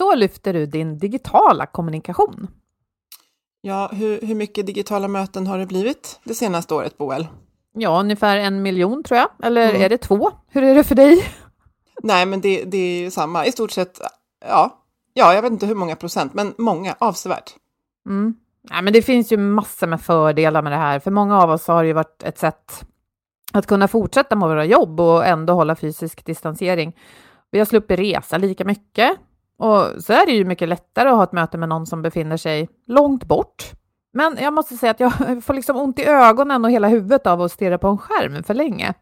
Så lyfter du din digitala kommunikation. Ja, hur, hur mycket digitala möten har det blivit det senaste året, Boel? Ja, ungefär en miljon tror jag. Eller Mm. är det två? Hur är det för dig? Nej, men det, det är ju samma. I stort sett, ja. Ja, jag vet inte hur många procent, men många, avsevärt. Mm. Ja, men det finns ju massor med fördelar med det här. För många av oss har det ju varit ett sätt att kunna fortsätta med våra jobb och ändå hålla fysisk distansering. Vi har sluppit resa lika mycket. Och så är det ju mycket lättare att ha ett möte med någon som befinner sig långt bort. Men jag måste säga att jag får liksom ont i ögonen och hela huvudet av att stirra på en skärm för länge.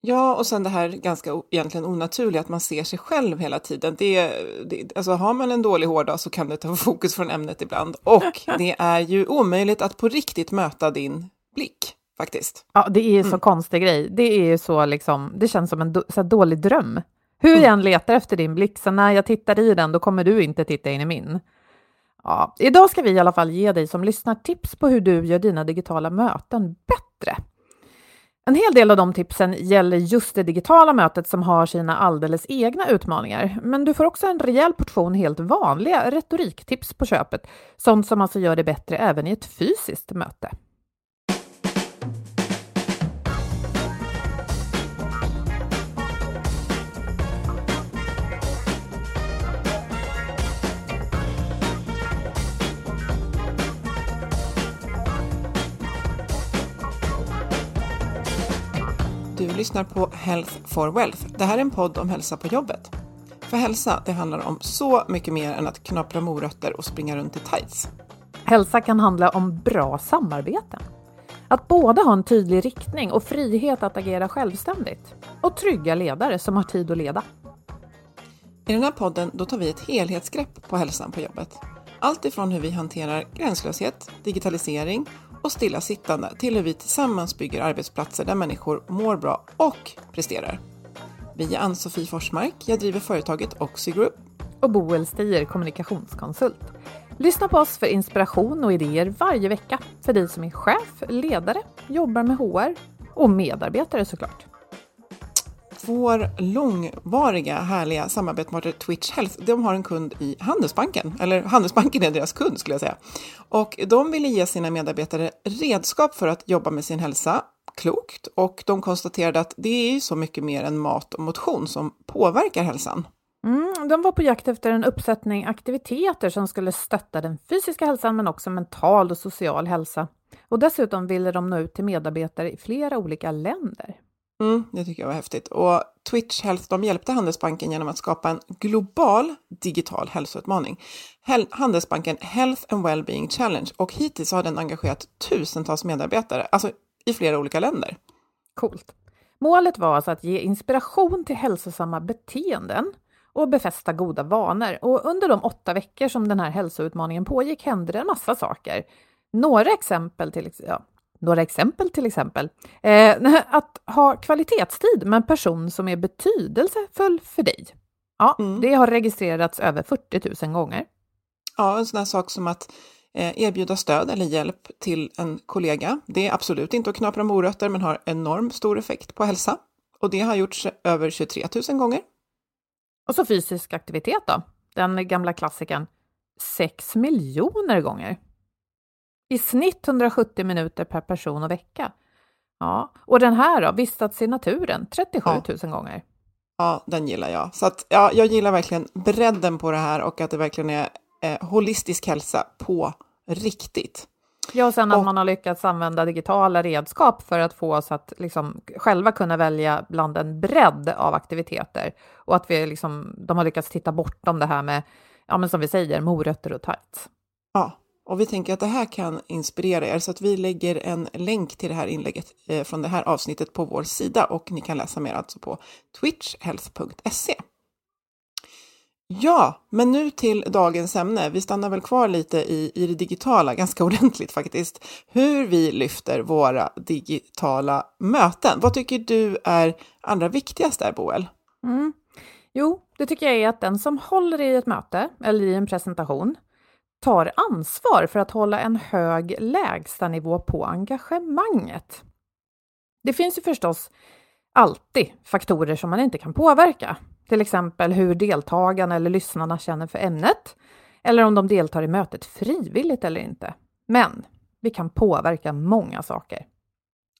Ja, och sen det här ganska egentligen onaturliga att man ser sig själv hela tiden. Det, det, alltså har man en dålig hårdag så kan det ta fokus från ämnet ibland. Och det är ju omöjligt att på riktigt möta din blick, faktiskt. Ja, det är ju så konstig grej. Det är ju så liksom, det känns som en så dålig dröm. Hur jag än letar efter din blick, så när jag tittar i den, då kommer du inte titta in i min. Ja, idag ska vi i alla fall ge dig som lyssnar tips på hur du gör dina digitala möten bättre. En hel del av de tipsen gäller just det digitala mötet som har sina alldeles egna utmaningar. Men du får också en rejäl portion helt vanliga retoriktips på köpet. Sånt som alltså gör det bättre även i ett fysiskt möte. Lyssnar på Health for Wealth. Det här är en podd om hälsa på jobbet. För hälsa, det handlar om så mycket mer än att knapra morötter och springa runt i tights. Hälsa kan handla om bra samarbeten. Att båda ha en tydlig riktning och frihet att agera självständigt. Och trygga ledare som har tid att leda. I den här podden då tar vi ett helhetsgrepp på hälsan på jobbet. Allt ifrån hur vi hanterar gränslöshet, digitalisering och stillasittande till hur vi tillsammans bygger arbetsplatser där människor mår bra och presterar. Vi är Ann-Sofie Forsmark, jag driver företaget Oxygroup Och Boel Stier, kommunikationskonsult. Lyssna på oss för inspiration och idéer varje vecka för dig som är chef, ledare, jobbar med HR och medarbetare såklart. Vår långvariga härliga samarbetspartner Twitch Health, de har en kund i Handelsbanken, eller Handelsbanken är deras kund skulle jag säga. Och de ville ge sina medarbetare redskap för att jobba med sin hälsa klokt och de konstaterade att det är ju så mycket mer än mat och motion som påverkar hälsan. Mm, de var på jakt efter en uppsättning aktiviteter som skulle stötta den fysiska hälsan men också mental och social hälsa. Och dessutom ville de nå ut till medarbetare i flera olika länder. Mm, det tycker jag var häftigt. Och Twitch Health de hjälpte Handelsbanken genom att skapa en global digital hälsoutmaning. Hel Handelsbanken Health and Wellbeing Challenge och hittills har den engagerat tusentals medarbetare, alltså i flera olika länder. Coolt. Målet var alltså att ge inspiration till hälsosamma beteenden och befästa goda vanor. Och under de åtta veckor som den här hälsoutmaningen pågick hände det en massa saker. Några exempel till ja, några exempel till exempel. Eh, att ha kvalitetstid med en person som är betydelsefull för dig. Ja, mm. det har registrerats över 40 000 gånger. Ja, en sån här sak som att eh, erbjuda stöd eller hjälp till en kollega. Det är absolut inte att knapra morötter, men har enormt stor effekt på hälsa. Och det har gjorts över 23 000 gånger. Och så fysisk aktivitet då? Den gamla klassikern 6 miljoner gånger. I snitt 170 minuter per person och vecka. Ja, och den här då, vistats i naturen 37 000 ja. gånger. Ja, den gillar jag. Så att, ja, jag gillar verkligen bredden på det här och att det verkligen är eh, holistisk hälsa på riktigt. Ja, och sen att och, man har lyckats använda digitala redskap för att få oss att liksom själva kunna välja bland en bredd av aktiviteter och att vi liksom, de har lyckats titta bortom det här med, ja men som vi säger, morötter och tights. Ja, och vi tänker att det här kan inspirera er så att vi lägger en länk till det här inlägget eh, från det här avsnittet på vår sida och ni kan läsa mer alltså på twitchhealth.se. Ja, men nu till dagens ämne. Vi stannar väl kvar lite i, i det digitala, ganska ordentligt faktiskt. Hur vi lyfter våra digitala möten. Vad tycker du är allra viktigast där, Boel? Mm. Jo, det tycker jag är att den som håller i ett möte eller i en presentation tar ansvar för att hålla en hög lägstanivå på engagemanget. Det finns ju förstås alltid faktorer som man inte kan påverka, till exempel hur deltagarna eller lyssnarna känner för ämnet eller om de deltar i mötet frivilligt eller inte. Men vi kan påverka många saker.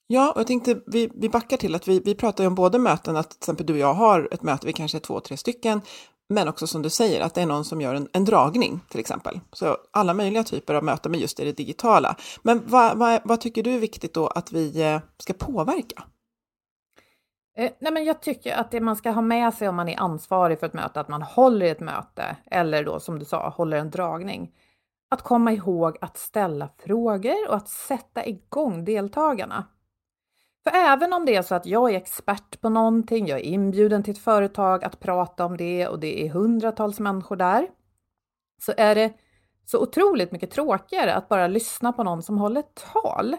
Ja, och jag tänkte vi, vi backar till att vi, vi pratar ju om både möten, att till exempel du och jag har ett möte, vi kanske är två, tre stycken, men också som du säger, att det är någon som gör en, en dragning till exempel. Så alla möjliga typer av möten, men just i det digitala. Men vad, vad, vad tycker du är viktigt då att vi eh, ska påverka? Eh, nej men jag tycker att det man ska ha med sig om man är ansvarig för ett möte, att man håller ett möte eller då som du sa, håller en dragning. Att komma ihåg att ställa frågor och att sätta igång deltagarna. För även om det är så att jag är expert på någonting, jag är inbjuden till ett företag att prata om det och det är hundratals människor där, så är det så otroligt mycket tråkigare att bara lyssna på någon som håller tal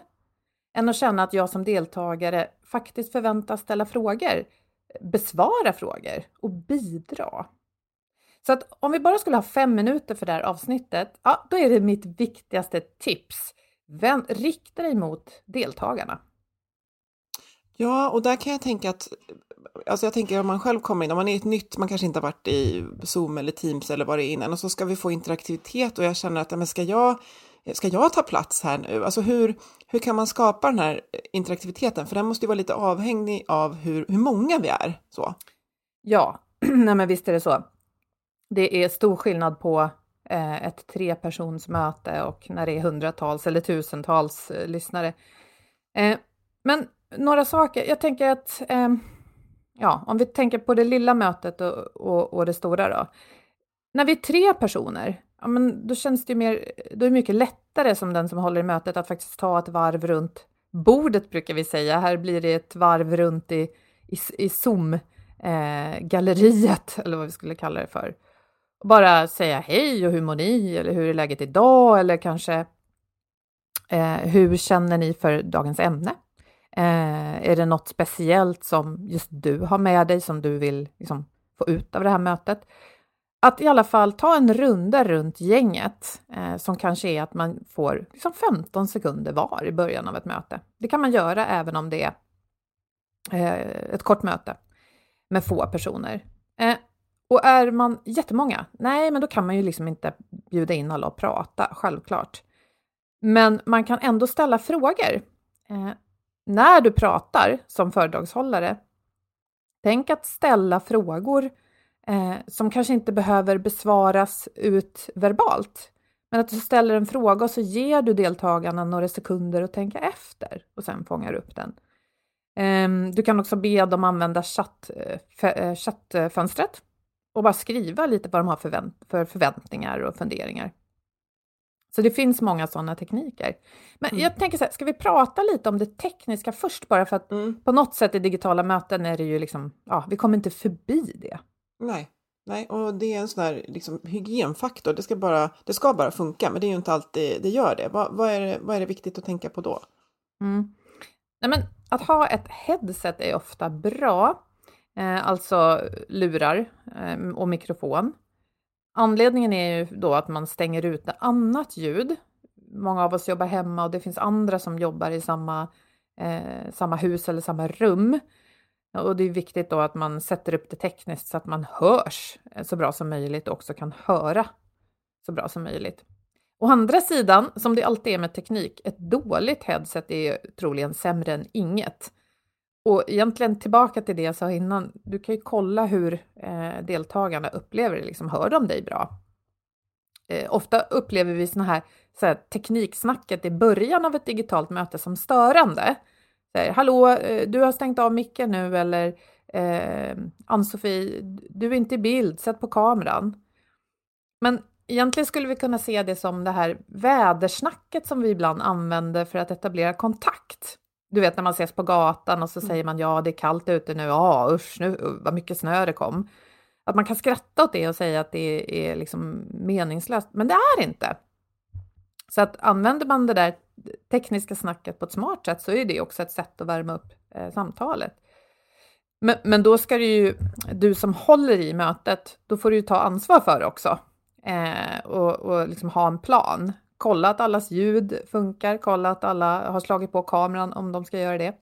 än att känna att jag som deltagare faktiskt förväntas ställa frågor, besvara frågor och bidra. Så att om vi bara skulle ha fem minuter för det här avsnittet, ja, då är det mitt viktigaste tips. Vänd, rikta dig mot deltagarna. Ja, och där kan jag tänka att, alltså jag tänker om man själv kommer in, om man är ett nytt, man kanske inte har varit i Zoom eller Teams eller vad det är innan, och så ska vi få interaktivitet och jag känner att, men ska jag ska jag ta plats här nu? Alltså hur, hur kan man skapa den här interaktiviteten? För den måste ju vara lite avhängig av hur, hur många vi är. Så. Ja, nej men visst är det så. Det är stor skillnad på eh, ett trepersonsmöte och när det är hundratals eller tusentals eh, lyssnare. Eh, men några saker, jag tänker att eh, ja, om vi tänker på det lilla mötet och, och, och det stora då. När vi är tre personer, ja, men då känns det ju mer, då är det mycket lättare som den som håller i mötet att faktiskt ta ett varv runt bordet brukar vi säga. Här blir det ett varv runt i, i, i Zoom-galleriet, eh, eller vad vi skulle kalla det för. bara säga hej och hur mår ni? Eller hur är läget idag? Eller kanske eh, hur känner ni för dagens ämne? Eh, är det något speciellt som just du har med dig som du vill liksom, få ut av det här mötet? att i alla fall ta en runda runt gänget eh, som kanske är att man får liksom 15 sekunder var i början av ett möte. Det kan man göra även om det är eh, ett kort möte med få personer. Eh, och är man jättemånga? Nej, men då kan man ju liksom inte bjuda in alla och prata, självklart. Men man kan ändå ställa frågor. Eh, när du pratar som föredragshållare, tänk att ställa frågor eh, som kanske inte behöver besvaras ut verbalt. Men att du ställer en fråga och så ger du deltagarna några sekunder att tänka efter och sen fångar upp den. Eh, du kan också be dem använda chatt, eh, eh, chattfönstret och bara skriva lite vad de har för förväntningar och funderingar. Så det finns många sådana tekniker. Men mm. jag tänker så här, ska vi prata lite om det tekniska först bara för att mm. på något sätt i digitala möten är det ju liksom, ja, vi kommer inte förbi det. Nej, nej, och det är en sån här liksom, hygienfaktor. Det ska, bara, det ska bara funka, men det är ju inte alltid det gör det. Vad, vad, är, det, vad är det viktigt att tänka på då? Mm. Nej, men att ha ett headset är ofta bra, eh, alltså lurar eh, och mikrofon. Anledningen är ju då att man stänger ute annat ljud. Många av oss jobbar hemma och det finns andra som jobbar i samma, eh, samma hus eller samma rum. Och det är viktigt då att man sätter upp det tekniskt så att man hörs så bra som möjligt och också kan höra så bra som möjligt. Å andra sidan, som det alltid är med teknik, ett dåligt headset är troligen sämre än inget. Och egentligen tillbaka till det jag sa innan, du kan ju kolla hur eh, deltagarna upplever det, liksom, hör de dig bra? Eh, ofta upplever vi såna här, så här tekniksnacket i början av ett digitalt möte som störande. Så Hallå, eh, du har stängt av micken nu eller eh, Ann-Sofie, du är inte i bild, sätt på kameran. Men egentligen skulle vi kunna se det som det här vädersnacket som vi ibland använder för att etablera kontakt. Du vet när man ses på gatan och så säger man ja, det är kallt ute nu, ja usch, nu, vad mycket snö det kom. Att man kan skratta åt det och säga att det är liksom meningslöst, men det är inte. Så att använder man det där tekniska snacket på ett smart sätt så är det också ett sätt att värma upp eh, samtalet. Men, men då ska du ju, du som håller i mötet, då får du ju ta ansvar för det också eh, och, och liksom ha en plan. Kolla att allas ljud funkar, kolla att alla har slagit på kameran om de ska göra det.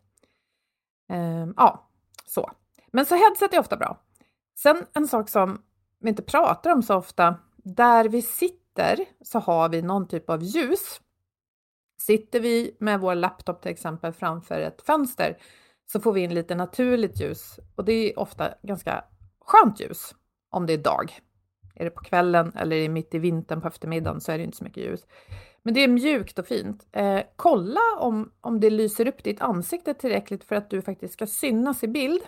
Eh, ja, så. Men så headset är ofta bra. Sen en sak som vi inte pratar om så ofta, där vi sitter så har vi någon typ av ljus. Sitter vi med vår laptop till exempel framför ett fönster så får vi in lite naturligt ljus och det är ofta ganska skönt ljus om det är dag. Är det på kvällen eller är det mitt i vintern på eftermiddagen så är det inte så mycket ljus. Men det är mjukt och fint. Eh, kolla om, om det lyser upp ditt ansikte tillräckligt för att du faktiskt ska synas i bild.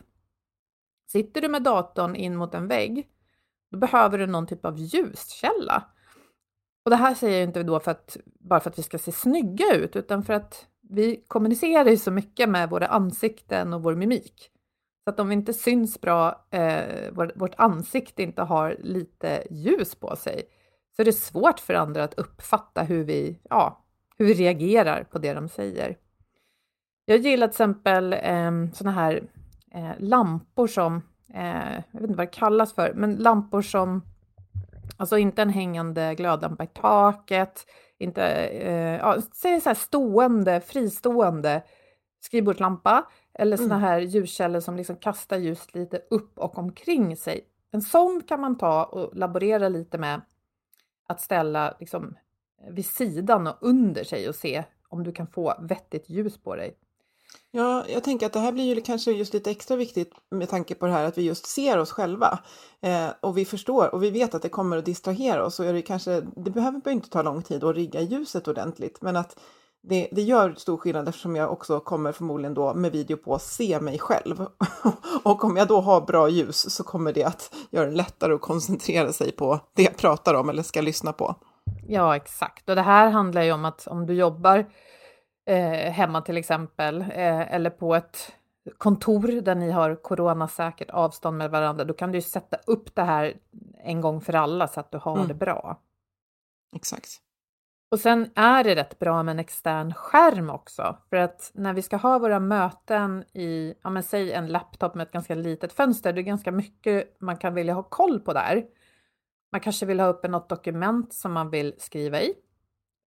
Sitter du med datorn in mot en vägg, då behöver du någon typ av ljuskälla. Och det här säger jag inte då för att, bara för att vi ska se snygga ut, utan för att vi kommunicerar ju så mycket med våra ansikten och vår mimik. Så att om vi inte syns bra, eh, vårt ansikte inte har lite ljus på sig, så är det svårt för andra att uppfatta hur vi, ja, hur vi reagerar på det de säger. Jag gillar till exempel eh, såna här eh, lampor som, eh, jag vet inte vad det kallas för, men lampor som, alltså inte en hängande glödlampa i taket, inte, eh, ja, säg så här stående, fristående skrivbordslampa, eller såna mm. här ljuskällor som liksom kastar ljus lite upp och omkring sig. En sån kan man ta och laborera lite med att ställa liksom vid sidan och under sig och se om du kan få vettigt ljus på dig. Ja, jag tänker att det här blir ju kanske just lite extra viktigt med tanke på det här att vi just ser oss själva eh, och vi förstår och vi vet att det kommer att distrahera oss och är det kanske, det behöver inte ta lång tid att rigga ljuset ordentligt, men att det, det gör stor skillnad eftersom jag också kommer förmodligen då med video på se mig själv. och om jag då har bra ljus så kommer det att göra det lättare att koncentrera sig på det jag pratar om eller ska lyssna på. Ja, exakt. Och det här handlar ju om att om du jobbar eh, hemma till exempel, eh, eller på ett kontor där ni har coronasäkert avstånd med varandra, då kan du sätta upp det här en gång för alla så att du har mm. det bra. Exakt. Och sen är det rätt bra med en extern skärm också, för att när vi ska ha våra möten i, ja men säg en laptop med ett ganska litet fönster, det är ganska mycket man kan vilja ha koll på där. Man kanske vill ha upp något dokument som man vill skriva i.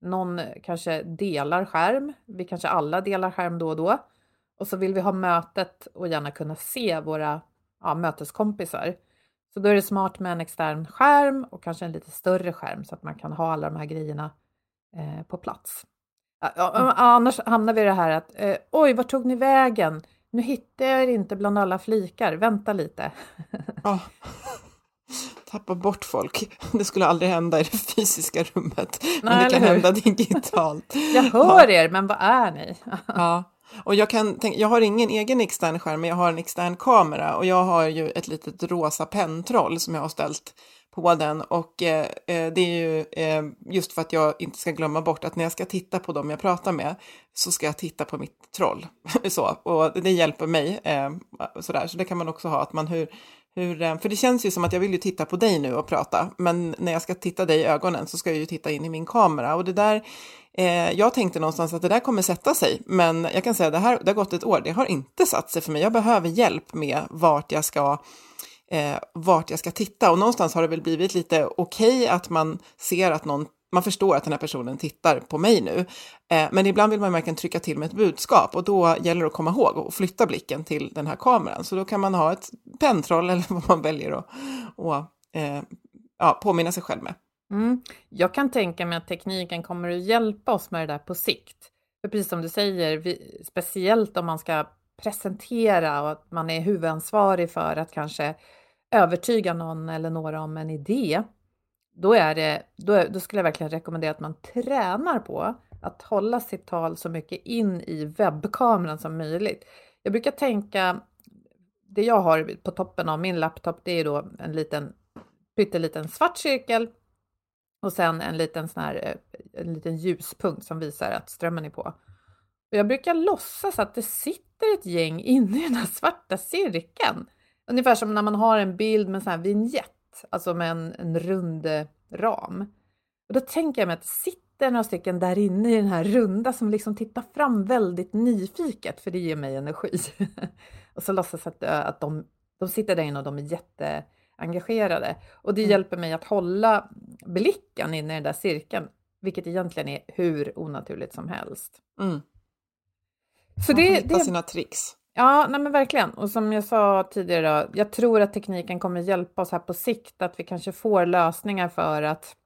Någon kanske delar skärm. Vi kanske alla delar skärm då och då. Och så vill vi ha mötet och gärna kunna se våra ja, möteskompisar. Så då är det smart med en extern skärm och kanske en lite större skärm så att man kan ha alla de här grejerna eh, på plats. Ja, annars hamnar vi i det här att eh, oj, var tog ni vägen? Nu hittar jag er inte bland alla flikar. Vänta lite. Ja. Tappa bort folk. Det skulle aldrig hända i det fysiska rummet. Men Nej, det kan hända digitalt. Jag hör ja. er, men vad är ni? ja. Och jag, kan tänka, jag har ingen egen extern skärm, men jag har en extern kamera. Och jag har ju ett litet rosa pentroll som jag har ställt på den. Och eh, eh, det är ju eh, just för att jag inte ska glömma bort att när jag ska titta på dem jag pratar med så ska jag titta på mitt troll. så, och det hjälper mig eh, sådär, så det kan man också ha, att man hur, hur, eh, för det känns ju som att jag vill ju titta på dig nu och prata, men när jag ska titta dig i ögonen så ska jag ju titta in i min kamera. Och det där, eh, jag tänkte någonstans att det där kommer sätta sig, men jag kan säga att det här, det har gått ett år, det har inte satt sig för mig. Jag behöver hjälp med vart jag ska eh, vart jag ska titta och någonstans har det väl blivit lite okej okay att man ser att någon man förstår att den här personen tittar på mig nu. Eh, men ibland vill man verkligen trycka till med ett budskap och då gäller det att komma ihåg och flytta blicken till den här kameran. Så då kan man ha ett pentroll eller vad man väljer att och, eh, ja, påminna sig själv med. Mm. Jag kan tänka mig att tekniken kommer att hjälpa oss med det där på sikt. För precis som du säger, vi, speciellt om man ska presentera och att man är huvudansvarig för att kanske övertyga någon eller några om en idé då, är det, då, då skulle jag verkligen rekommendera att man tränar på att hålla sitt tal så mycket in i webbkameran som möjligt. Jag brukar tänka, det jag har på toppen av min laptop, det är då en liten pytteliten svart cirkel och sen en liten, sån här, eh, en liten ljuspunkt som visar att strömmen är på. Och jag brukar låtsas att det sitter ett gäng inne i den här svarta cirkeln. Ungefär som när man har en bild med en sån här vignett alltså med en, en rund eh, ram. Och då tänker jag mig att det sitter några stycken där inne i den här runda som liksom tittar fram väldigt nyfiket, för det ger mig energi. och så låtsas att, eh, att de, de sitter där inne och de är jätte jätteengagerade. Och det mm. hjälper mig att hålla blicken inne i den där cirkeln, vilket egentligen är hur onaturligt som helst. Mm. Så Man det, hitta det, sina tricks. Ja, nej men verkligen. Och som jag sa tidigare, då, jag tror att tekniken kommer hjälpa oss här på sikt, att vi kanske får lösningar för att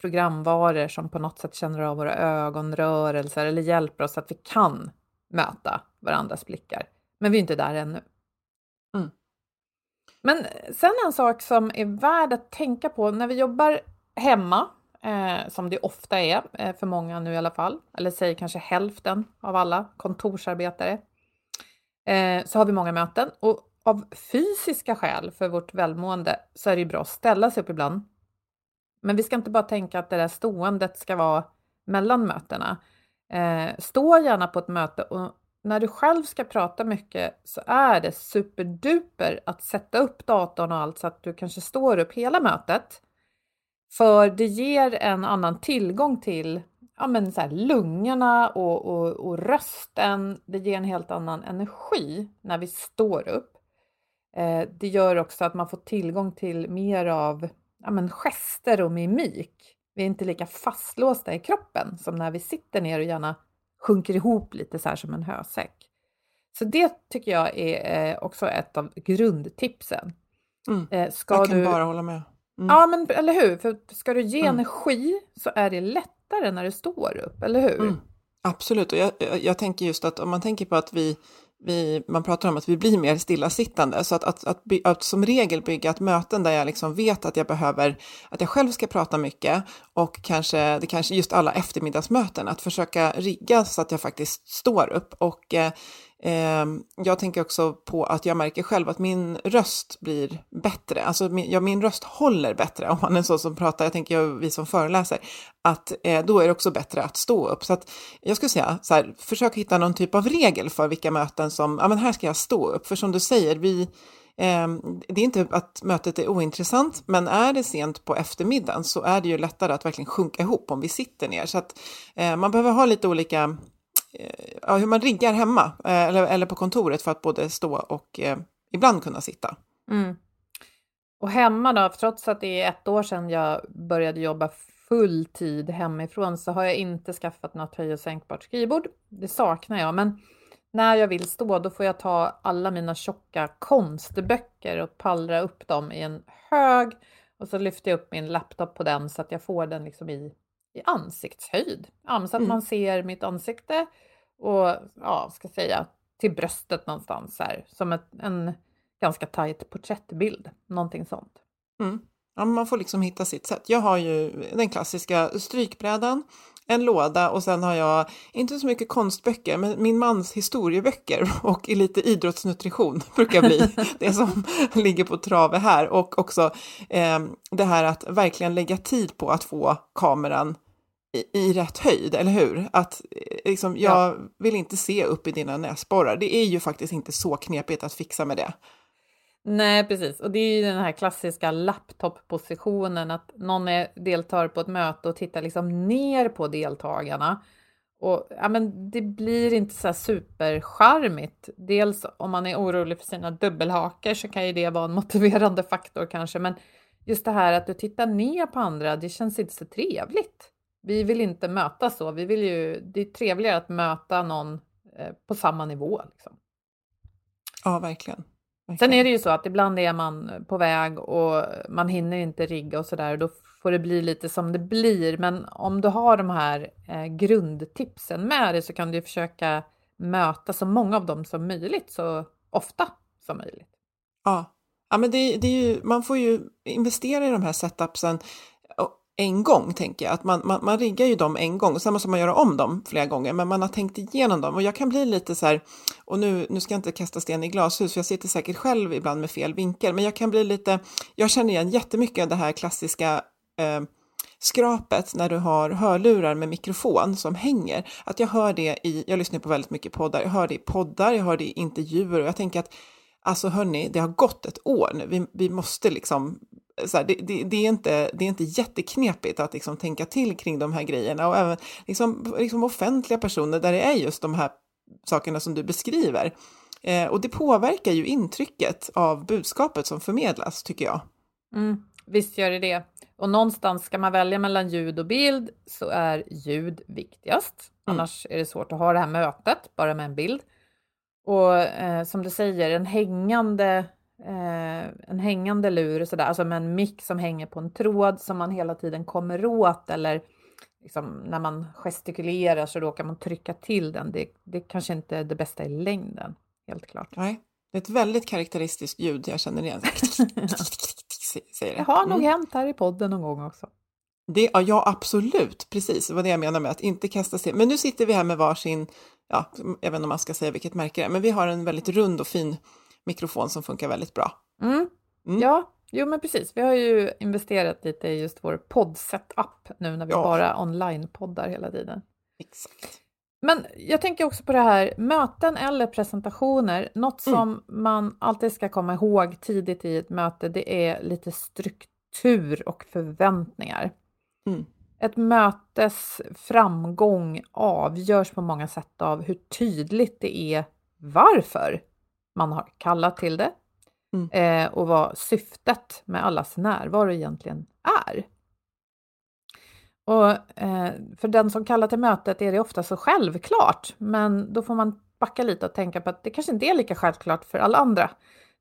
programvaror som på något sätt känner av våra ögonrörelser eller hjälper oss att vi kan möta varandras blickar. Men vi är inte där ännu. Mm. Men sen en sak som är värd att tänka på när vi jobbar hemma, eh, som det ofta är eh, för många nu i alla fall, eller säg kanske hälften av alla kontorsarbetare, eh, så har vi många möten och av fysiska skäl för vårt välmående så är det ju bra att ställa sig upp ibland. Men vi ska inte bara tänka att det där ståendet ska vara mellan mötena. Eh, stå gärna på ett möte och när du själv ska prata mycket så är det superduper att sätta upp datorn och allt så att du kanske står upp hela mötet. För det ger en annan tillgång till ja, men så här, lungorna och, och, och rösten. Det ger en helt annan energi när vi står upp. Eh, det gör också att man får tillgång till mer av ja, men gester och mimik. Vi är inte lika fastlåsta i kroppen som när vi sitter ner och gärna sjunker ihop lite så här som en hösäck. Så det tycker jag är eh, också ett av grundtipsen. Mm, eh, ska jag kan du... bara hålla med. Mm. Ja, men eller hur? För ska du ge mm. energi så är det lätt lättare när det står upp, eller hur? Mm, absolut, och jag, jag, tänker just att om man tänker på att vi, vi, man pratar om att vi blir mer stillasittande, så att, att, att, by, att, som regel bygga ett möten där jag liksom vet att jag behöver, att jag själv ska prata mycket och kanske, det kanske just alla eftermiddagsmöten, att försöka rigga så att jag faktiskt står upp och eh, Eh, Ehm, jag tänker också på att jag märker själv att min röst blir bättre. Alltså min, ja, min röst håller bättre om man är så som pratar. Jag tänker vi som föreläser att eh, då är det också bättre att stå upp. Så att jag skulle säga så här, försök hitta någon typ av regel för vilka möten som, ja men här ska jag stå upp. För som du säger, vi, eh, det är inte att mötet är ointressant, men är det sent på eftermiddagen så är det ju lättare att verkligen sjunka ihop om vi sitter ner. Så att eh, man behöver ha lite olika Eh, ja, hur man riggar hemma eh, eller, eller på kontoret för att både stå och eh, ibland kunna sitta. Mm. Och hemma då, trots att det är ett år sedan jag började jobba full tid hemifrån så har jag inte skaffat något höj och sänkbart skrivbord. Det saknar jag, men när jag vill stå då får jag ta alla mina tjocka konstböcker och pallra upp dem i en hög och så lyfter jag upp min laptop på den så att jag får den liksom i i ansiktshöjd. Ja, så att mm. man ser mitt ansikte och ja, ska säga till bröstet någonstans här som ett, en ganska tajt porträttbild, någonting sånt. Mm. Ja, man får liksom hitta sitt sätt. Jag har ju den klassiska strykbrädan, en låda och sen har jag inte så mycket konstböcker, men min mans historieböcker och lite idrottsnutrition brukar bli det som ligger på trave här och också eh, det här att verkligen lägga tid på att få kameran i, i rätt höjd, eller hur? Att eh, liksom, jag ja. vill inte se upp i dina näsborrar. Det är ju faktiskt inte så knepigt att fixa med det. Nej, precis. Och det är ju den här klassiska laptop-positionen att någon är, deltar på ett möte och tittar liksom ner på deltagarna. Och ja, men det blir inte så här supercharmigt. Dels om man är orolig för sina dubbelhaker så kan ju det vara en motiverande faktor kanske, men just det här att du tittar ner på andra, det känns inte så trevligt. Vi vill inte möta så. Vi vill ju, det är trevligare att möta någon eh, på samma nivå. Liksom. Ja, verkligen. Sen är det ju så att ibland är man på väg och man hinner inte rigga och så där. Då får det bli lite som det blir. Men om du har de här eh, grundtipsen med dig så kan du försöka möta så många av dem som möjligt så ofta som möjligt. Ja, ja men det, det är ju, man får ju investera i de här setupsen en gång, tänker jag. Att man, man, man riggar ju dem en gång och sen måste man göra om dem flera gånger, men man har tänkt igenom dem. Och jag kan bli lite så här, och nu, nu ska jag inte kasta sten i glashus, för jag sitter säkert själv ibland med fel vinkel, men jag kan bli lite, jag känner igen jättemycket det här klassiska eh, skrapet när du har hörlurar med mikrofon som hänger. Att jag hör det i, jag lyssnar på väldigt mycket poddar, jag hör det i poddar, jag hör det i intervjuer och jag tänker att Alltså hörni, det har gått ett år nu. Vi, vi måste liksom så här, det, det, det, är inte, det är inte jätteknepigt att liksom tänka till kring de här grejerna och även liksom, liksom offentliga personer där det är just de här sakerna som du beskriver. Eh, och det påverkar ju intrycket av budskapet som förmedlas, tycker jag. Mm, visst gör det det. Och någonstans ska man välja mellan ljud och bild så är ljud viktigast. Mm. Annars är det svårt att ha det här mötet bara med en bild. Och eh, som du säger, en hängande eh, en hängande lur, sådär, alltså med en mick som hänger på en tråd som man hela tiden kommer åt eller liksom, när man gestikulerar så råkar man trycka till den. Det, det kanske inte är det bästa i längden, helt klart. Nej, det är ett väldigt karaktäristiskt ljud jag känner igen. Säger det. det har nog mm. hänt här i podden någon gång också. Det, ja, absolut, precis. Det var det jag menar med att inte kasta sig. Men nu sitter vi här med varsin, ja, jag vet inte om man ska säga vilket märke det är, men vi har en väldigt rund och fin mikrofon som funkar väldigt bra. Mm. Mm. Ja, jo men precis. Vi har ju investerat lite i just vår podd-setup nu när vi ja. bara online-poddar hela tiden. Exakt. Men jag tänker också på det här möten eller presentationer. Något mm. som man alltid ska komma ihåg tidigt i ett möte, det är lite struktur och förväntningar. Mm. Ett mötes framgång avgörs på många sätt av hur tydligt det är varför man har kallat till det mm. eh, och vad syftet med allas närvaro egentligen är. Och eh, för den som kallar till mötet är det ofta så självklart, men då får man backa lite och tänka på att det kanske inte är lika självklart för alla andra.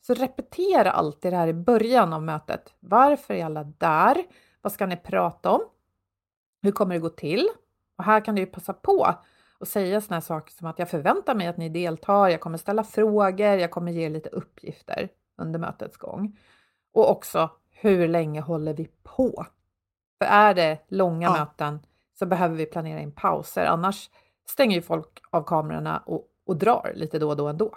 Så repetera alltid det här i början av mötet. Varför är alla där? Vad ska ni prata om? Hur kommer det gå till? Och här kan du ju passa på och säga sådana saker som att jag förväntar mig att ni deltar, jag kommer ställa frågor, jag kommer ge lite uppgifter under mötets gång. Och också, hur länge håller vi på? För är det långa ja. möten så behöver vi planera in pauser, annars stänger ju folk av kamerorna och, och drar lite då och då ändå.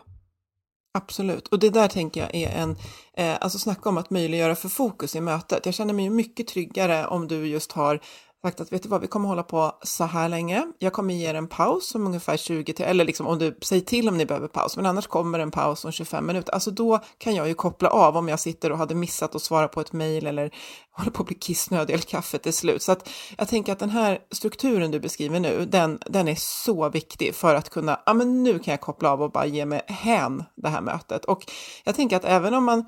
Absolut, och det där tänker jag är en, eh, alltså snacka om att möjliggöra för fokus i mötet. Jag känner mig mycket tryggare om du just har sagt att vet du vad, vi kommer hålla på så här länge. Jag kommer ge er en paus om ungefär 20 till, eller liksom om du säger till om ni behöver paus, men annars kommer en paus om 25 minuter. Alltså då kan jag ju koppla av om jag sitter och hade missat att svara på ett mejl eller håller på att bli kissnödig eller kaffet är slut. Så att jag tänker att den här strukturen du beskriver nu, den, den är så viktig för att kunna, ja men nu kan jag koppla av och bara ge mig hän det här mötet. Och jag tänker att även om man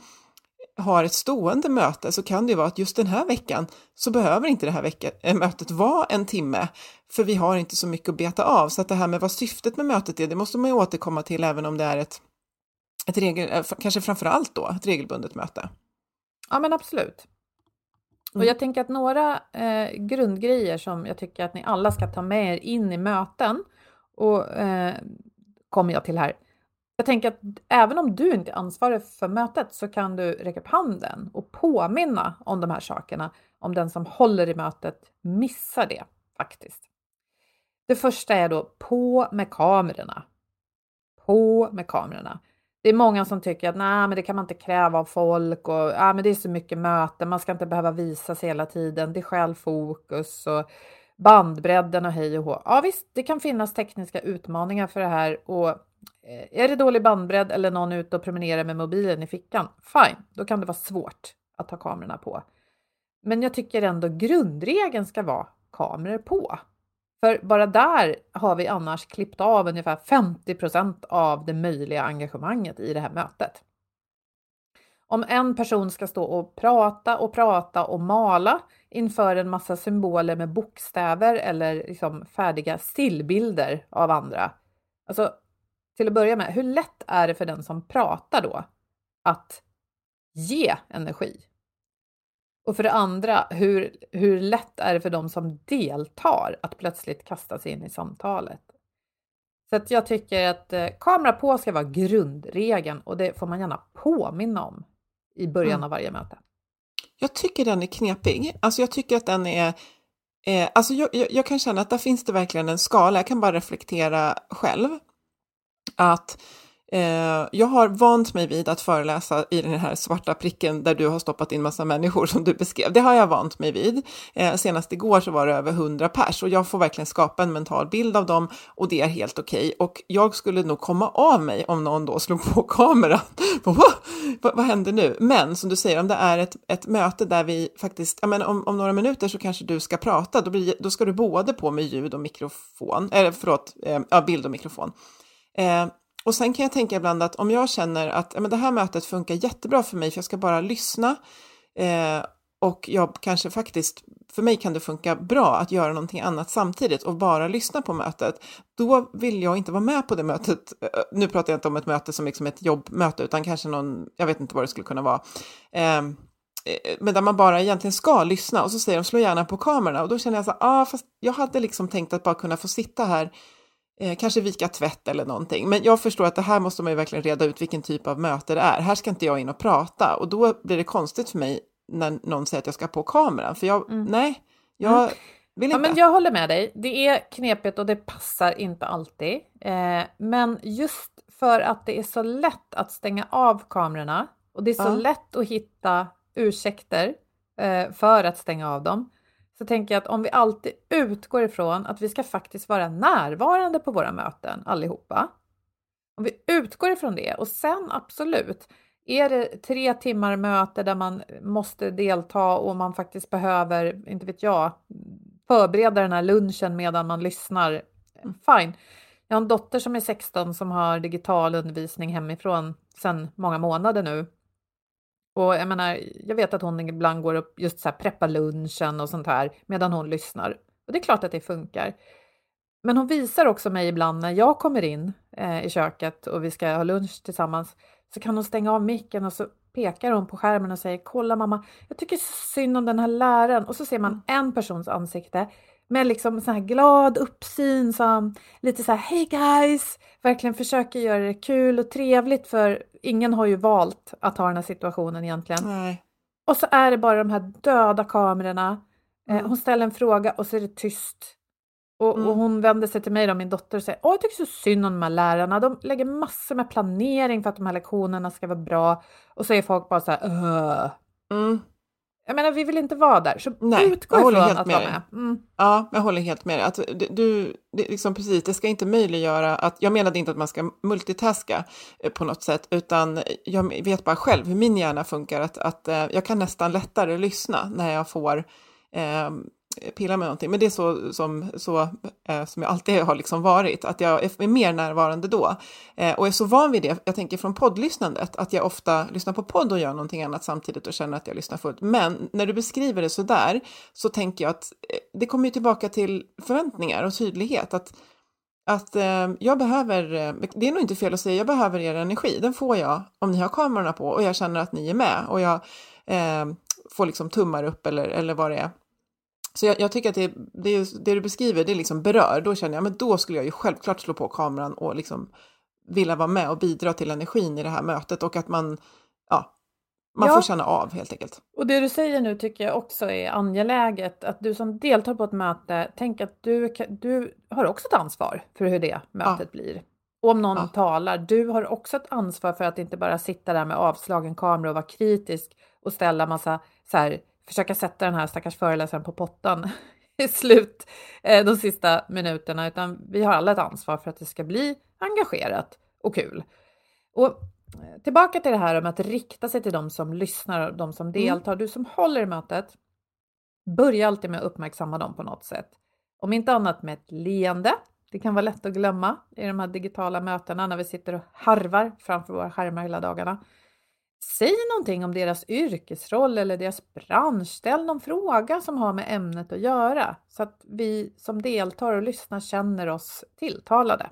har ett stående möte så kan det ju vara att just den här veckan så behöver inte det här vecka, äh, mötet vara en timme, för vi har inte så mycket att beta av. Så att det här med vad syftet med mötet är, det måste man ju återkomma till även om det är ett, ett regel, äh, kanske framför allt då, ett regelbundet möte. Ja, men absolut. Och mm. jag tänker att några eh, grundgrejer som jag tycker att ni alla ska ta med er in i möten och eh, kommer jag till här. Jag tänker att även om du inte är ansvarig för mötet så kan du räcka upp handen och påminna om de här sakerna om den som håller i mötet missar det faktiskt. Det första är då på med kamerorna. På med kamerorna. Det är många som tycker att nej, men det kan man inte kräva av folk och ja, men det är så mycket möten. Man ska inte behöva visa sig hela tiden. Det stjäl fokus och bandbredden och hej och hå. Ja, visst, det kan finnas tekniska utmaningar för det här och Eh, är det dålig bandbredd eller någon ute och promenerar med mobilen i fickan? Fine, då kan det vara svårt att ha kamerorna på. Men jag tycker ändå grundregeln ska vara kameror på. För bara där har vi annars klippt av ungefär 50% av det möjliga engagemanget i det här mötet. Om en person ska stå och prata och prata och mala inför en massa symboler med bokstäver eller liksom färdiga stillbilder av andra. Alltså, till att börja med, hur lätt är det för den som pratar då att ge energi? Och för det andra, hur, hur lätt är det för de som deltar att plötsligt kasta sig in i samtalet? Så att jag tycker att eh, kamera på ska vara grundregeln och det får man gärna påminna om i början mm. av varje möte. Jag tycker den är knepig. Alltså jag tycker att den är... Eh, alltså jag, jag, jag, kan känna att där finns det verkligen en skala. Jag kan bara reflektera själv. Att Eh, jag har vant mig vid att föreläsa i den här svarta pricken där du har stoppat in massa människor som du beskrev. Det har jag vant mig vid. Eh, senast igår så var det över 100 pers och jag får verkligen skapa en mental bild av dem och det är helt okej. Okay. Och jag skulle nog komma av mig om någon då slog på kameran. vad, vad händer nu? Men som du säger, om det är ett, ett möte där vi faktiskt, ja, men om, om några minuter så kanske du ska prata, då, blir, då ska du både på med ljud och mikrofon, eller förlåt, eh, ja, bild och mikrofon. Eh, och sen kan jag tänka ibland att om jag känner att ja, men det här mötet funkar jättebra för mig för jag ska bara lyssna eh, och jag kanske faktiskt, för mig kan det funka bra att göra någonting annat samtidigt och bara lyssna på mötet. Då vill jag inte vara med på det mötet. Eh, nu pratar jag inte om ett möte som liksom ett jobbmöte utan kanske någon, jag vet inte vad det skulle kunna vara. Ehm, eh, men där man bara egentligen ska lyssna och så säger de slå gärna på kamerorna och då känner jag så ah, fast jag hade liksom tänkt att bara kunna få sitta här Eh, kanske vika tvätt eller någonting. Men jag förstår att det här måste man ju verkligen reda ut vilken typ av möte det är. Här ska inte jag in och prata och då blir det konstigt för mig när någon säger att jag ska på kameran. För jag, mm. nej, jag mm. vill inte. Ja, men jag håller med dig. Det är knepigt och det passar inte alltid. Eh, men just för att det är så lätt att stänga av kamerorna och det är så ja. lätt att hitta ursäkter eh, för att stänga av dem så tänker jag att om vi alltid utgår ifrån att vi ska faktiskt vara närvarande på våra möten allihopa. Om vi utgår ifrån det och sen absolut, är det tre timmar möte där man måste delta och man faktiskt behöver, inte vet jag, förbereda den här lunchen medan man lyssnar. Fine. Jag har en dotter som är 16 som har digital undervisning hemifrån sedan många månader nu och jag menar, jag vet att hon ibland går upp just så här preppar lunchen och sånt här medan hon lyssnar. Och det är klart att det funkar. Men hon visar också mig ibland när jag kommer in eh, i köket och vi ska ha lunch tillsammans så kan hon stänga av micken och så pekar hon på skärmen och säger kolla mamma, jag tycker synd om den här läraren och så ser man mm. en persons ansikte med liksom så här glad uppsyn som lite så här hej guys, verkligen försöker göra det kul och trevligt för ingen har ju valt att ha den här situationen egentligen. Nej. Och så är det bara de här döda kamerorna. Eh, mm. hon ställer en fråga och så är det tyst. Och, mm. och hon vänder sig till mig, då, min dotter, och säger Åh, jag tycker så synd om de här lärarna. De lägger massor med planering för att de här lektionerna ska vara bra. Och så är folk bara så här. Mm. Jag menar, vi vill inte vara där, så Nej, utgå ifrån att vara med. Mm. Ja, jag håller helt med dig. Att du, det, liksom precis, det ska inte möjliggöra att, jag menade inte att man ska multitaska eh, på något sätt, utan jag vet bara själv hur min hjärna funkar, att, att eh, jag kan nästan lättare lyssna när jag får eh, pilla med någonting. Men det är så som, så, eh, som jag alltid har liksom varit, att jag är mer närvarande då. Eh, och är så van vid det, jag tänker från poddlyssnandet, att jag ofta lyssnar på podd och gör någonting annat samtidigt och känner att jag lyssnar fullt. Men när du beskriver det så där så tänker jag att eh, det kommer ju tillbaka till förväntningar och tydlighet. Att, att eh, jag behöver, eh, det är nog inte fel att säga, jag behöver er energi. Den får jag om ni har kamerorna på och jag känner att ni är med och jag eh, får liksom tummar upp eller, eller vad det är. Så jag, jag, tycker att det, det, det, du beskriver, det liksom berör. Då känner jag, men då skulle jag ju självklart slå på kameran och liksom vilja vara med och bidra till energin i det här mötet och att man, ja, man ja. får känna av helt enkelt. Och det du säger nu tycker jag också är angeläget, att du som deltar på ett möte, tänk att du, du har också ett ansvar för hur det mötet ja. blir. Och om någon ja. talar, du har också ett ansvar för att inte bara sitta där med avslagen kamera och vara kritisk och ställa massa så här, försöka sätta den här stackars föreläsaren på pottan i slut eh, de sista minuterna, utan vi har alla ett ansvar för att det ska bli engagerat och kul. Och eh, tillbaka till det här om att rikta sig till de som lyssnar och de som deltar. Mm. Du som håller i mötet, börja alltid med att uppmärksamma dem på något sätt. Om inte annat med ett leende. Det kan vara lätt att glömma i de här digitala mötena när vi sitter och harvar framför våra skärmar hela dagarna. Säg någonting om deras yrkesroll eller deras bransch. Ställ någon fråga som har med ämnet att göra så att vi som deltar och lyssnar känner oss tilltalade.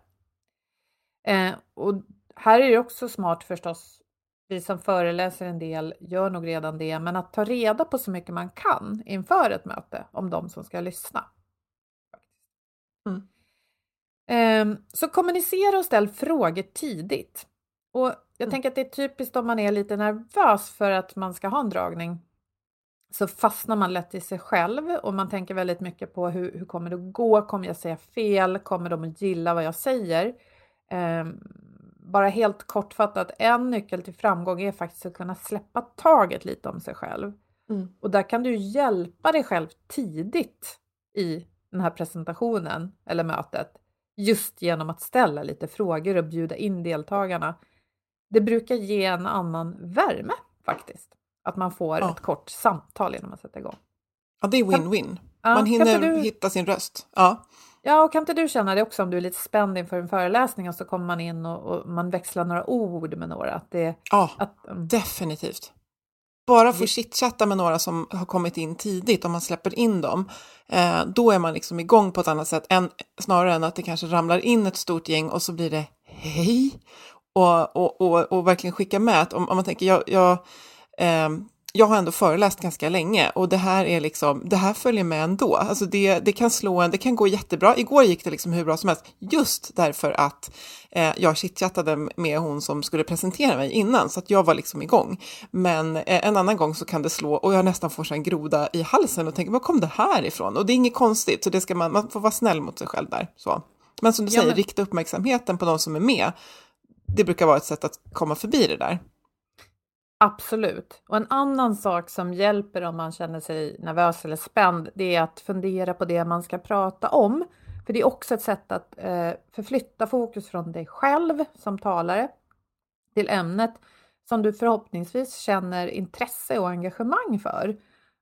Eh, och här är det också smart förstås. Vi som föreläser en del gör nog redan det, men att ta reda på så mycket man kan inför ett möte om de som ska lyssna. Mm. Eh, så kommunicera och ställ frågor tidigt. Och jag mm. tänker att det är typiskt om man är lite nervös för att man ska ha en dragning så fastnar man lätt i sig själv och man tänker väldigt mycket på hur, hur kommer det att gå? Kommer jag säga fel? Kommer de att gilla vad jag säger? Eh, bara helt kortfattat, en nyckel till framgång är faktiskt att kunna släppa taget lite om sig själv. Mm. Och där kan du hjälpa dig själv tidigt i den här presentationen eller mötet just genom att ställa lite frågor och bjuda in deltagarna det brukar ge en annan värme faktiskt. Att man får ja. ett kort samtal innan man sätter igång. Ja, det är win-win. Ja, man hinner du... hitta sin röst. Ja. ja, och kan inte du känna det också om du är lite spänd inför en föreläsning och så kommer man in och, och man växlar några ord med några? Att det, ja, att, um... definitivt. Bara få chitchatta med några som har kommit in tidigt, om man släpper in dem, eh, då är man liksom igång på ett annat sätt, än, snarare än att det kanske ramlar in ett stort gäng och så blir det hej och, och, och, och verkligen skicka med att om, om man tänker, jag, jag, eh, jag har ändå föreläst ganska länge och det här är liksom, det här följer med ändå. Alltså det, det kan slå en, det kan gå jättebra. Igår gick det liksom hur bra som helst, just därför att eh, jag chitchattade med hon som skulle presentera mig innan, så att jag var liksom igång. Men eh, en annan gång så kan det slå och jag nästan får en groda i halsen och tänker, var kom det här ifrån? Och det är inget konstigt, så det ska man, man får vara snäll mot sig själv där. Så. Men som du ja, säger, men... rikta uppmärksamheten på de som är med det brukar vara ett sätt att komma förbi det där. Absolut. Och en annan sak som hjälper om man känner sig nervös eller spänd, det är att fundera på det man ska prata om. För det är också ett sätt att eh, förflytta fokus från dig själv som talare till ämnet som du förhoppningsvis känner intresse och engagemang för.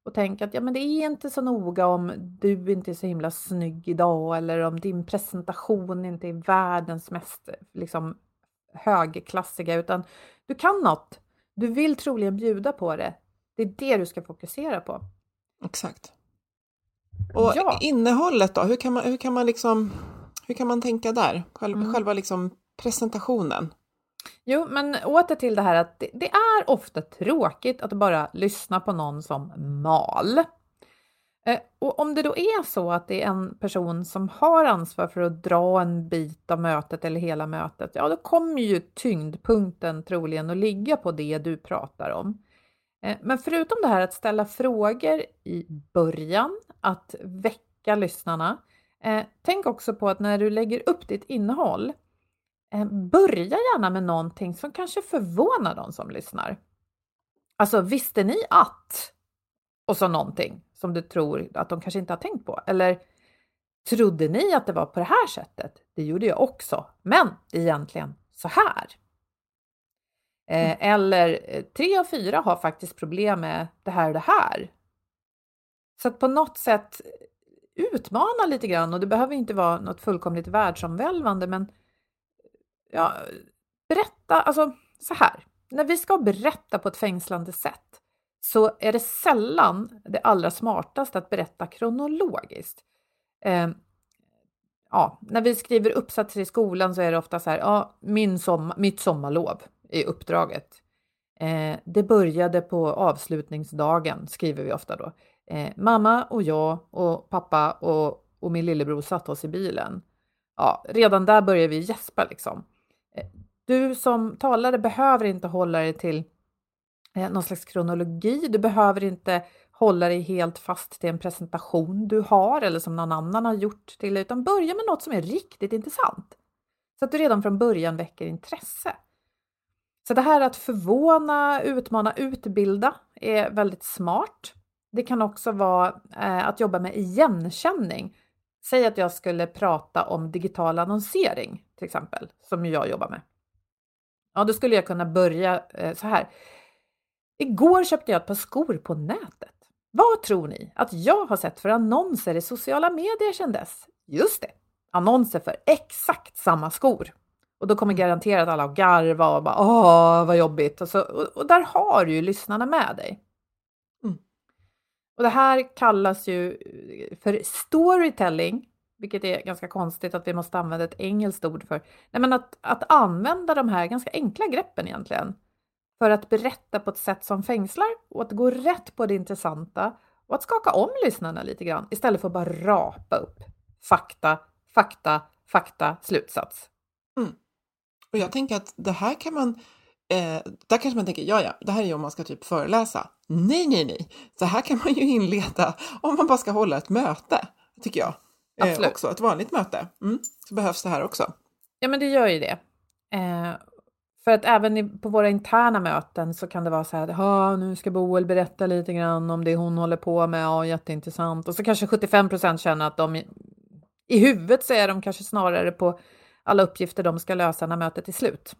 Och tänk att ja, men det är inte så noga om du inte är så himla snygg idag eller om din presentation inte är världens mest liksom, högklassiga, utan du kan något. Du vill troligen bjuda på det. Det är det du ska fokusera på. Exakt. Och ja. innehållet då, hur kan man, hur kan man liksom, hur kan man tänka där? Själva, mm. själva liksom presentationen. Jo, men åter till det här att det, det, är ofta tråkigt att bara lyssna på någon som mal. Eh, och om det då är så att det är en person som har ansvar för att dra en bit av mötet eller hela mötet, ja då kommer ju tyngdpunkten troligen att ligga på det du pratar om. Eh, men förutom det här att ställa frågor i början, att väcka lyssnarna, eh, tänk också på att när du lägger upp ditt innehåll, börja gärna med någonting som kanske förvånar de som lyssnar. Alltså, visste ni att? Och så någonting som du tror att de kanske inte har tänkt på. Eller trodde ni att det var på det här sättet? Det gjorde jag också, men egentligen så här. Eh, mm. eller eh, tre av fyra har faktiskt problem med det här och det här. Så att på något sätt utmana lite grann och det behöver inte vara något fullkomligt världsomvälvande men ja, berätta, alltså så här. När vi ska berätta på ett fängslande sätt så är det sällan det allra smartaste att berätta kronologiskt. Eh, ja, när vi skriver uppsatser i skolan så är det ofta så här, ja, min som, mitt sommarlov i uppdraget. Eh, det började på avslutningsdagen, skriver vi ofta då. Eh, mamma och jag och pappa och, och min lillebror satte oss i bilen. Ja, redan där börjar vi gäspa liksom. Eh, du som talare behöver inte hålla dig till eh, någon slags kronologi. Du behöver inte hålla dig helt fast till en presentation du har eller som någon annan har gjort till utan börja med något som är riktigt intressant. Så att du redan från början väcker intresse. Så det här att förvåna, utmana, utbilda är väldigt smart. Det kan också vara eh, att jobba med igenkänning. Säg att jag skulle prata om digital annonsering till exempel, som jag jobbar med. Ja, då skulle jag kunna börja eh, så här. Igår köpte jag ett par skor på nätet. Vad tror ni att jag har sett för annonser i sociala medier sedan dess? Just det, annonser för exakt samma skor. Och då kommer garanterat alla att garva och bara åh vad jobbigt. Och, så, och, och där har du ju lyssnarna med dig. Mm. Och det här kallas ju för storytelling, vilket är ganska konstigt att vi måste använda ett engelskt ord för. Nej, men att, att använda de här ganska enkla greppen egentligen för att berätta på ett sätt som fängslar och att gå rätt på det intressanta och att skaka om lyssnarna lite grann istället för att bara rapa upp fakta, fakta, fakta, slutsats. Mm. Och jag tänker att det här kan man, eh, där kanske man tänker, ja ja, det här är ju om man ska typ föreläsa. Nej, nej, nej, så här kan man ju inleda om man bara ska hålla ett möte, tycker jag. Eh, Absolut. också, ett vanligt möte. Mm, så behövs det här också. Ja, men det gör ju det. Eh, för att även på våra interna möten så kan det vara så här, ja, nu ska Boel berätta lite grann om det hon håller på med, ja, jätteintressant. Och så kanske 75 procent känner att de i, huvudet så är de kanske snarare på alla uppgifter de ska lösa när mötet är slut.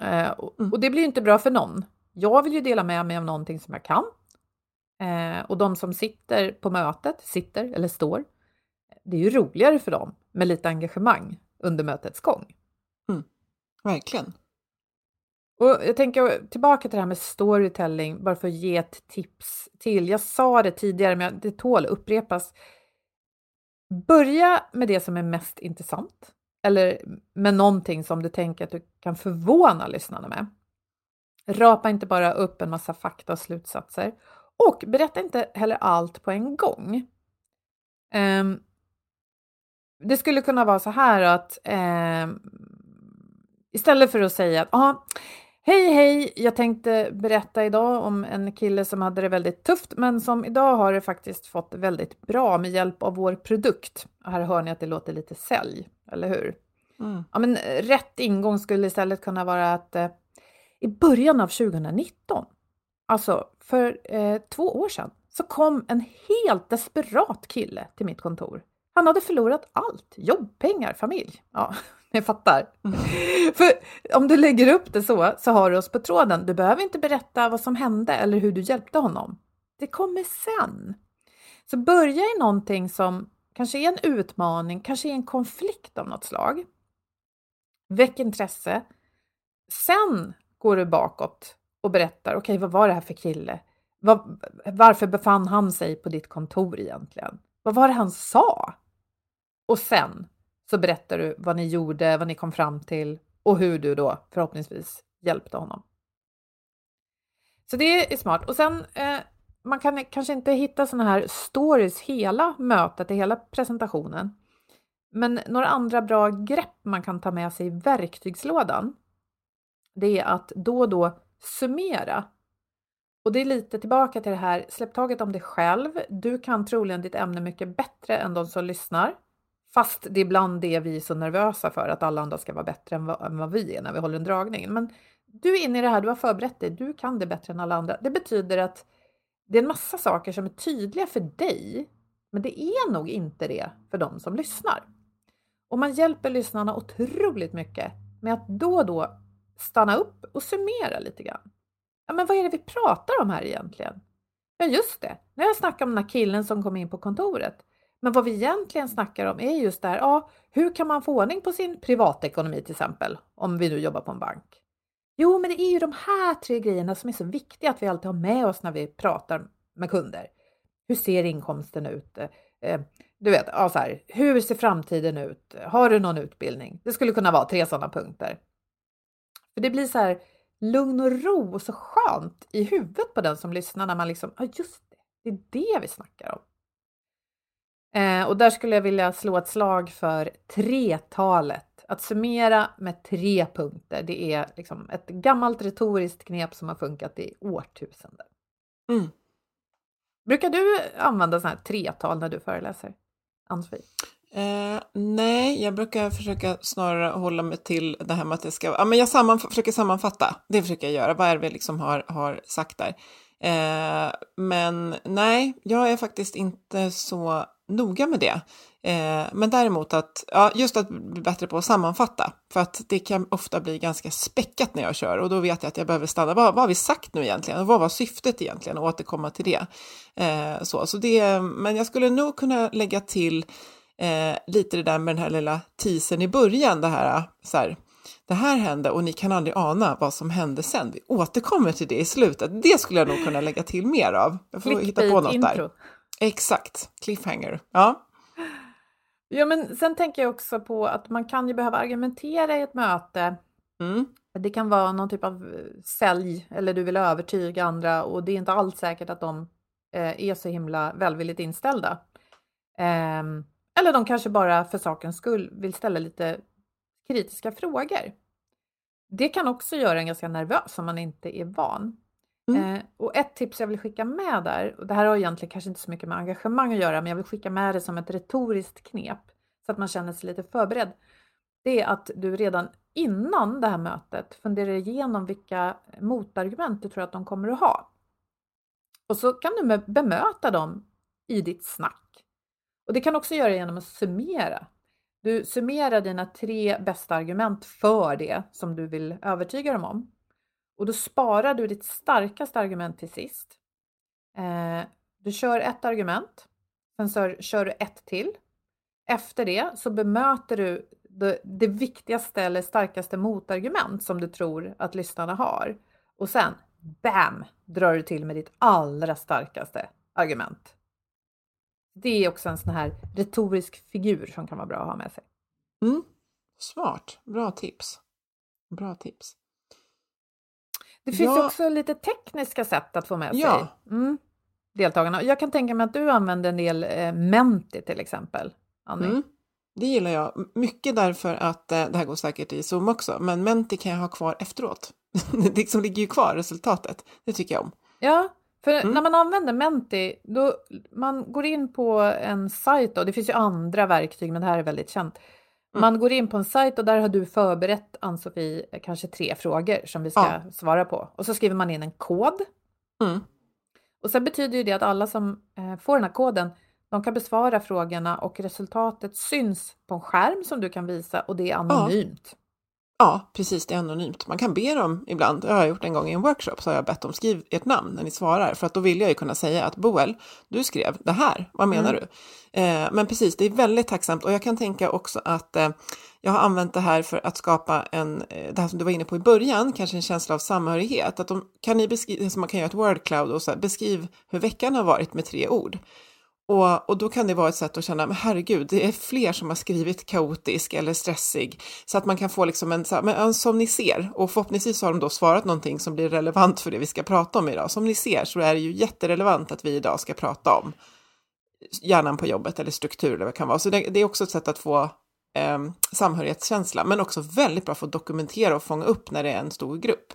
Eh, och, och det blir ju inte bra för någon. Jag vill ju dela med mig av någonting som jag kan. Eh, och de som sitter på mötet, sitter eller står, det är ju roligare för dem med lite engagemang under mötets gång. Verkligen. Och jag tänker tillbaka till det här med storytelling, bara för att ge ett tips till. Jag sa det tidigare, men det tål att upprepas. Börja med det som är mest intressant eller med någonting som du tänker att du kan förvåna lyssnarna med. Rapa inte bara upp en massa fakta och slutsatser och berätta inte heller allt på en gång. Um, det skulle kunna vara så här att um, istället för att säga att ah, Hej hej, jag tänkte berätta idag om en kille som hade det väldigt tufft men som idag har det faktiskt fått väldigt bra med hjälp av vår produkt. Och här hör ni att det låter lite sälj, eller hur? Mm. Ja, men rätt ingång skulle istället kunna vara att eh, i början av 2019, alltså för eh, två år sedan, så kom en helt desperat kille till mitt kontor. Han hade förlorat allt, jobb, pengar, familj. Ja, ni fattar. För om du lägger upp det så, så har du oss på tråden. Du behöver inte berätta vad som hände eller hur du hjälpte honom. Det kommer sen. Så börja i någonting som kanske är en utmaning, kanske är en konflikt av något slag. Väck intresse. Sen går du bakåt och berättar, okej, okay, vad var det här för kille? Var, varför befann han sig på ditt kontor egentligen? Vad var det han sa? Och sen så berättar du vad ni gjorde, vad ni kom fram till och hur du då förhoppningsvis hjälpte honom. Så det är smart. Och sen, eh, man kan kanske inte hitta sådana här stories hela mötet, hela presentationen. Men några andra bra grepp man kan ta med sig i verktygslådan, det är att då och då summera. Och det är lite tillbaka till det här, släpp taget om dig själv. Du kan troligen ditt ämne mycket bättre än de som lyssnar. Fast det är ibland det vi är så nervösa för, att alla andra ska vara bättre än vad, än vad vi är när vi håller en dragning. Men du är inne i det här, du har förberett dig, du kan det bättre än alla andra. Det betyder att det är en massa saker som är tydliga för dig, men det är nog inte det för de som lyssnar. Och man hjälper lyssnarna otroligt mycket med att då och då stanna upp och summera lite grann. Ja, men vad är det vi pratar om här egentligen? Ja, just det. Nu har jag snackat om den här killen som kom in på kontoret. Men vad vi egentligen snackar om är just det här, ja, hur kan man få ordning på sin privatekonomi till exempel, om vi nu jobbar på en bank? Jo, men det är ju de här tre grejerna som är så viktiga att vi alltid har med oss när vi pratar med kunder. Hur ser inkomsten ut? Eh, du vet, ja, så här, hur ser framtiden ut? Har du någon utbildning? Det skulle kunna vara tre sådana punkter. För det blir så här lugn och ro och så skönt i huvudet på den som lyssnar när man liksom, ja just det, det är det vi snackar om. Eh, och där skulle jag vilja slå ett slag för tretalet. Att summera med tre punkter, det är liksom ett gammalt retoriskt knep som har funkat i årtusenden. Mm. Brukar du använda sådana här tretal när du föreläser, Ann-Sofie? Eh, nej, jag brukar försöka snarare hålla mig till det här med att det ska... Ja, men jag samman, försöker sammanfatta, det försöker jag göra. Vad är det vi liksom har, har sagt där? Eh, men nej, jag är faktiskt inte så noga med det. Eh, men däremot att, ja, just att bli bättre på att sammanfatta, för att det kan ofta bli ganska späckat när jag kör och då vet jag att jag behöver stanna. Vad, vad har vi sagt nu egentligen? Och vad var syftet egentligen? Och återkomma till det. Eh, så, så det. Men jag skulle nog kunna lägga till eh, lite det där med den här lilla teasern i början, det här, så här det här hände och ni kan aldrig ana vad som hände sen. Vi återkommer till det i slutet. Det skulle jag nog kunna lägga till mer av. Jag får hitta på något intro. där. Exakt, cliffhanger. Ja. Ja, men sen tänker jag också på att man kan ju behöva argumentera i ett möte. Mm. Det kan vara någon typ av eh, sälj eller du vill övertyga andra och det är inte alls säkert att de eh, är så himla välvilligt inställda. Ehm, eller de kanske bara för sakens skull vill ställa lite kritiska frågor. Det kan också göra en ganska nervös om man inte är van. Mm. Eh, och ett tips jag vill skicka med där, och det här har egentligen kanske inte så mycket med engagemang att göra, men jag vill skicka med det som ett retoriskt knep så att man känner sig lite förberedd. Det är att du redan innan det här mötet funderar igenom vilka motargument du tror att de kommer att ha. Och så kan du bemöta dem i ditt snack. Och det kan också göra genom att summera. Du summerar dina tre bästa argument för det som du vill övertyga dem om. Och då sparar du ditt starkaste argument till sist. Eh, du kör ett argument, sen så kör du ett till. Efter det så bemöter du det, det viktigaste eller starkaste motargument som du tror att lyssnarna har. Och sen, BAM! drar du till med ditt allra starkaste argument. Det är också en sån här retorisk figur som kan vara bra att ha med sig. Mm. Smart, bra tips. Bra tips. Det finns ja. också lite tekniska sätt att få med ja. sig mm, deltagarna. Jag kan tänka mig att du använder en del eh, Menti till exempel, Annie. Mm. Det gillar jag mycket därför att eh, det här går säkert i Zoom också, men Menti kan jag ha kvar efteråt. det liksom ligger ju kvar, resultatet. Det tycker jag om. Ja, för mm. när man använder Menti, då man går in på en sajt, och det finns ju andra verktyg, men det här är väldigt känt. Mm. Man går in på en sajt och där har du förberett, Ann-Sofie, kanske tre frågor som vi ska ja. svara på. Och så skriver man in en kod. Mm. Och sen betyder ju det att alla som eh, får den här koden, de kan besvara frågorna och resultatet syns på en skärm som du kan visa och det är anonymt. Ja. Ja, precis, det är anonymt. Man kan be dem ibland, det har jag gjort en gång i en workshop, så har jag bett dem skriv ert namn när ni svarar, för att då vill jag ju kunna säga att Boel, du skrev det här, vad menar mm. du? Eh, men precis, det är väldigt tacksamt och jag kan tänka också att eh, jag har använt det här för att skapa en, eh, det här som du var inne på i början, kanske en känsla av samhörighet, att de, kan ni beskriva, som man kan göra ett word cloud och så här, beskriv hur veckan har varit med tre ord. Och, och då kan det vara ett sätt att känna, men herregud, det är fler som har skrivit kaotisk eller stressig. Så att man kan få liksom en, men som ni ser, och förhoppningsvis har de då svarat någonting som blir relevant för det vi ska prata om idag. Som ni ser så är det ju jätterelevant att vi idag ska prata om hjärnan på jobbet eller struktur eller vad det kan vara. Så det, det är också ett sätt att få eh, samhörighetskänsla, men också väldigt bra för att dokumentera och fånga upp när det är en stor grupp.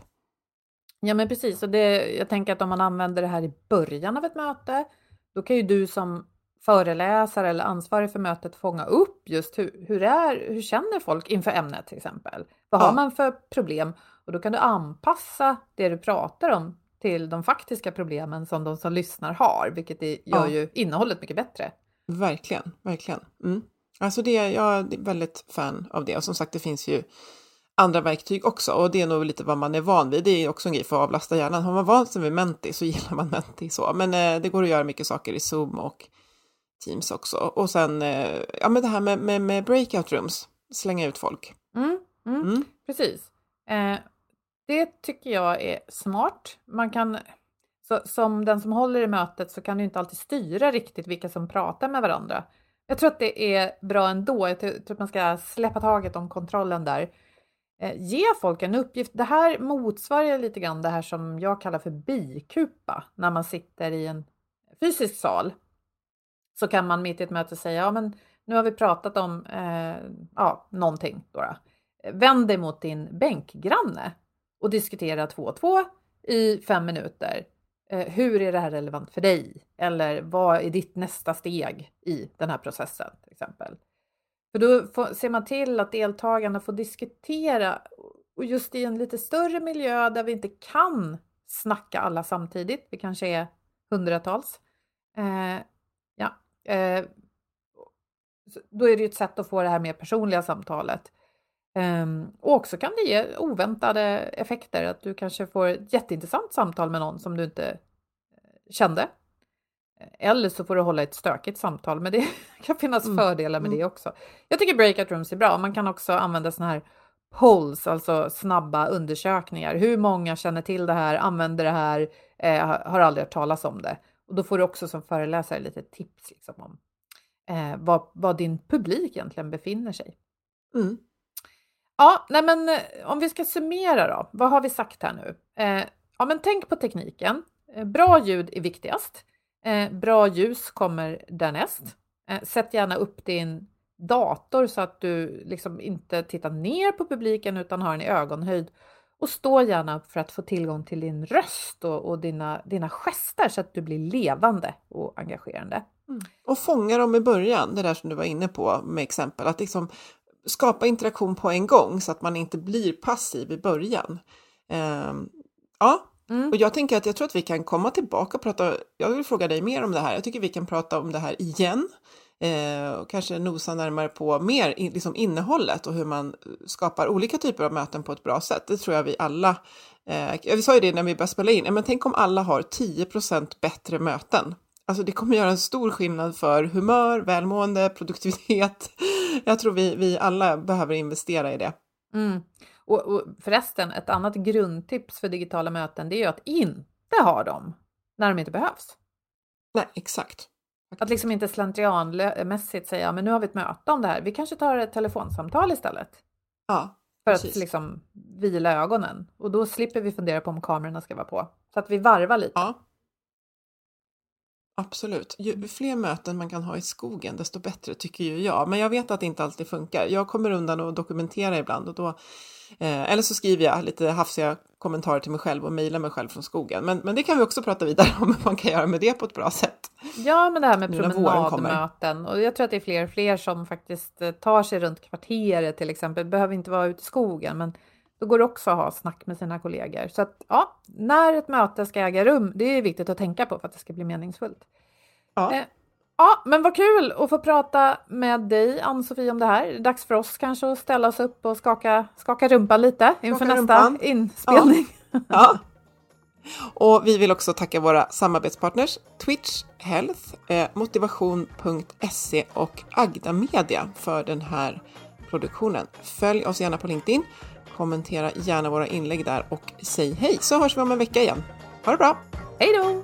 Ja, men precis. Och det, jag tänker att om man använder det här i början av ett möte, då kan ju du som föreläsare eller ansvarig för mötet fånga upp just hur, hur, är, hur känner folk inför ämnet till exempel? Vad ja. har man för problem? Och då kan du anpassa det du pratar om till de faktiska problemen som de som lyssnar har, vilket gör ja. ju innehållet mycket bättre. Verkligen, verkligen. Mm. Alltså det, jag är väldigt fan av det och som sagt det finns ju andra verktyg också och det är nog lite vad man är van vid. Det är också en grej för att avlasta hjärnan. Har man vant sig vid Menti så gillar man Menti så. Men eh, det går att göra mycket saker i Zoom och Teams också. Och sen eh, ja, men det här med, med, med breakout rooms, slänga ut folk. Mm, mm, mm. Precis. Eh, det tycker jag är smart. Man kan, så, som den som håller i mötet så kan du inte alltid styra riktigt vilka som pratar med varandra. Jag tror att det är bra ändå. Jag tror att man ska släppa taget om kontrollen där. Eh, ge folk en uppgift. Det här motsvarar lite grann det här som jag kallar för bikupa. När man sitter i en fysisk sal så kan man mitt i ett möte säga, ja men nu har vi pratat om eh, ja, någonting. Då, då. Vänd dig mot din bänkgranne och diskutera två och två i fem minuter. Eh, hur är det här relevant för dig? Eller vad är ditt nästa steg i den här processen till exempel? För då får, ser man till att deltagarna får diskutera och just i en lite större miljö där vi inte kan snacka alla samtidigt, vi kanske är hundratals. Eh, ja, eh, då är det ju ett sätt att få det här mer personliga samtalet. Um, och också kan det ge oväntade effekter, att du kanske får ett jätteintressant samtal med någon som du inte eh, kände. Eller så får du hålla ett stökigt samtal, men det kan finnas mm. fördelar med mm. det också. Jag tycker breakout rooms är bra. Man kan också använda sådana här polls, alltså snabba undersökningar. Hur många känner till det här, använder det här, eh, har aldrig hört talas om det. Och då får du också som föreläsare lite tips liksom, om eh, var, var, din publik egentligen befinner sig. Mm. Ja, nej men eh, om vi ska summera då, vad har vi sagt här nu? Eh, ja, men tänk på tekniken. Eh, bra ljud är viktigast. Eh, bra ljus kommer därnäst. Eh, sätt gärna upp din dator så att du liksom inte tittar ner på publiken utan har den i ögonhöjd. Och stå gärna upp för att få tillgång till din röst och, och dina, dina gester så att du blir levande och engagerande. Mm. Och fånga dem i början, det där som du var inne på med exempel, att liksom skapa interaktion på en gång så att man inte blir passiv i början. Um, ja, mm. och jag tänker att jag tror att vi kan komma tillbaka och prata, jag vill fråga dig mer om det här, jag tycker vi kan prata om det här igen eh, och kanske nosa närmare på mer liksom innehållet och hur man skapar olika typer av möten på ett bra sätt. Det tror jag vi alla, eh, vi sa ju det när vi började spela in, men tänk om alla har 10% bättre möten. Alltså det kommer göra en stor skillnad för humör, välmående, produktivitet. Jag tror vi, vi alla behöver investera i det. Mm. Och, och förresten, ett annat grundtips för digitala möten det är ju att inte ha dem när de inte behövs. Nej, exakt. Att liksom inte slentrianmässigt säga, men nu har vi ett möte om det här. Vi kanske tar ett telefonsamtal istället. Ja, För precis. att liksom vila ögonen. Och då slipper vi fundera på om kamerorna ska vara på. Så att vi varvar lite. Ja. Absolut. Ju fler möten man kan ha i skogen, desto bättre tycker ju jag. Men jag vet att det inte alltid funkar. Jag kommer undan och dokumenterar ibland och då Eh, eller så skriver jag lite hafsiga kommentarer till mig själv och mejlar mig själv från skogen. Men, men det kan vi också prata vidare om hur man kan göra med det på ett bra sätt. Ja, men det här med promenadmöten och jag tror att det är fler och fler som faktiskt eh, tar sig runt kvarteret till exempel. Behöver inte vara ute i skogen, men då går det också att ha snack med sina kollegor. Så att ja, när ett möte ska äga rum, det är viktigt att tänka på för att det ska bli meningsfullt. Ja. Eh, Ja, men vad kul att få prata med dig, Ann-Sofie, om det här. Dags för oss kanske att ställa oss upp och skaka, skaka rumpan lite inför skaka nästa rumpan. inspelning. Ja. ja. Och vi vill också tacka våra samarbetspartners Twitch Health, eh, motivation.se och Agda Media för den här produktionen. Följ oss gärna på LinkedIn, kommentera gärna våra inlägg där och säg hej så hörs vi om en vecka igen. Ha det bra! Hej då!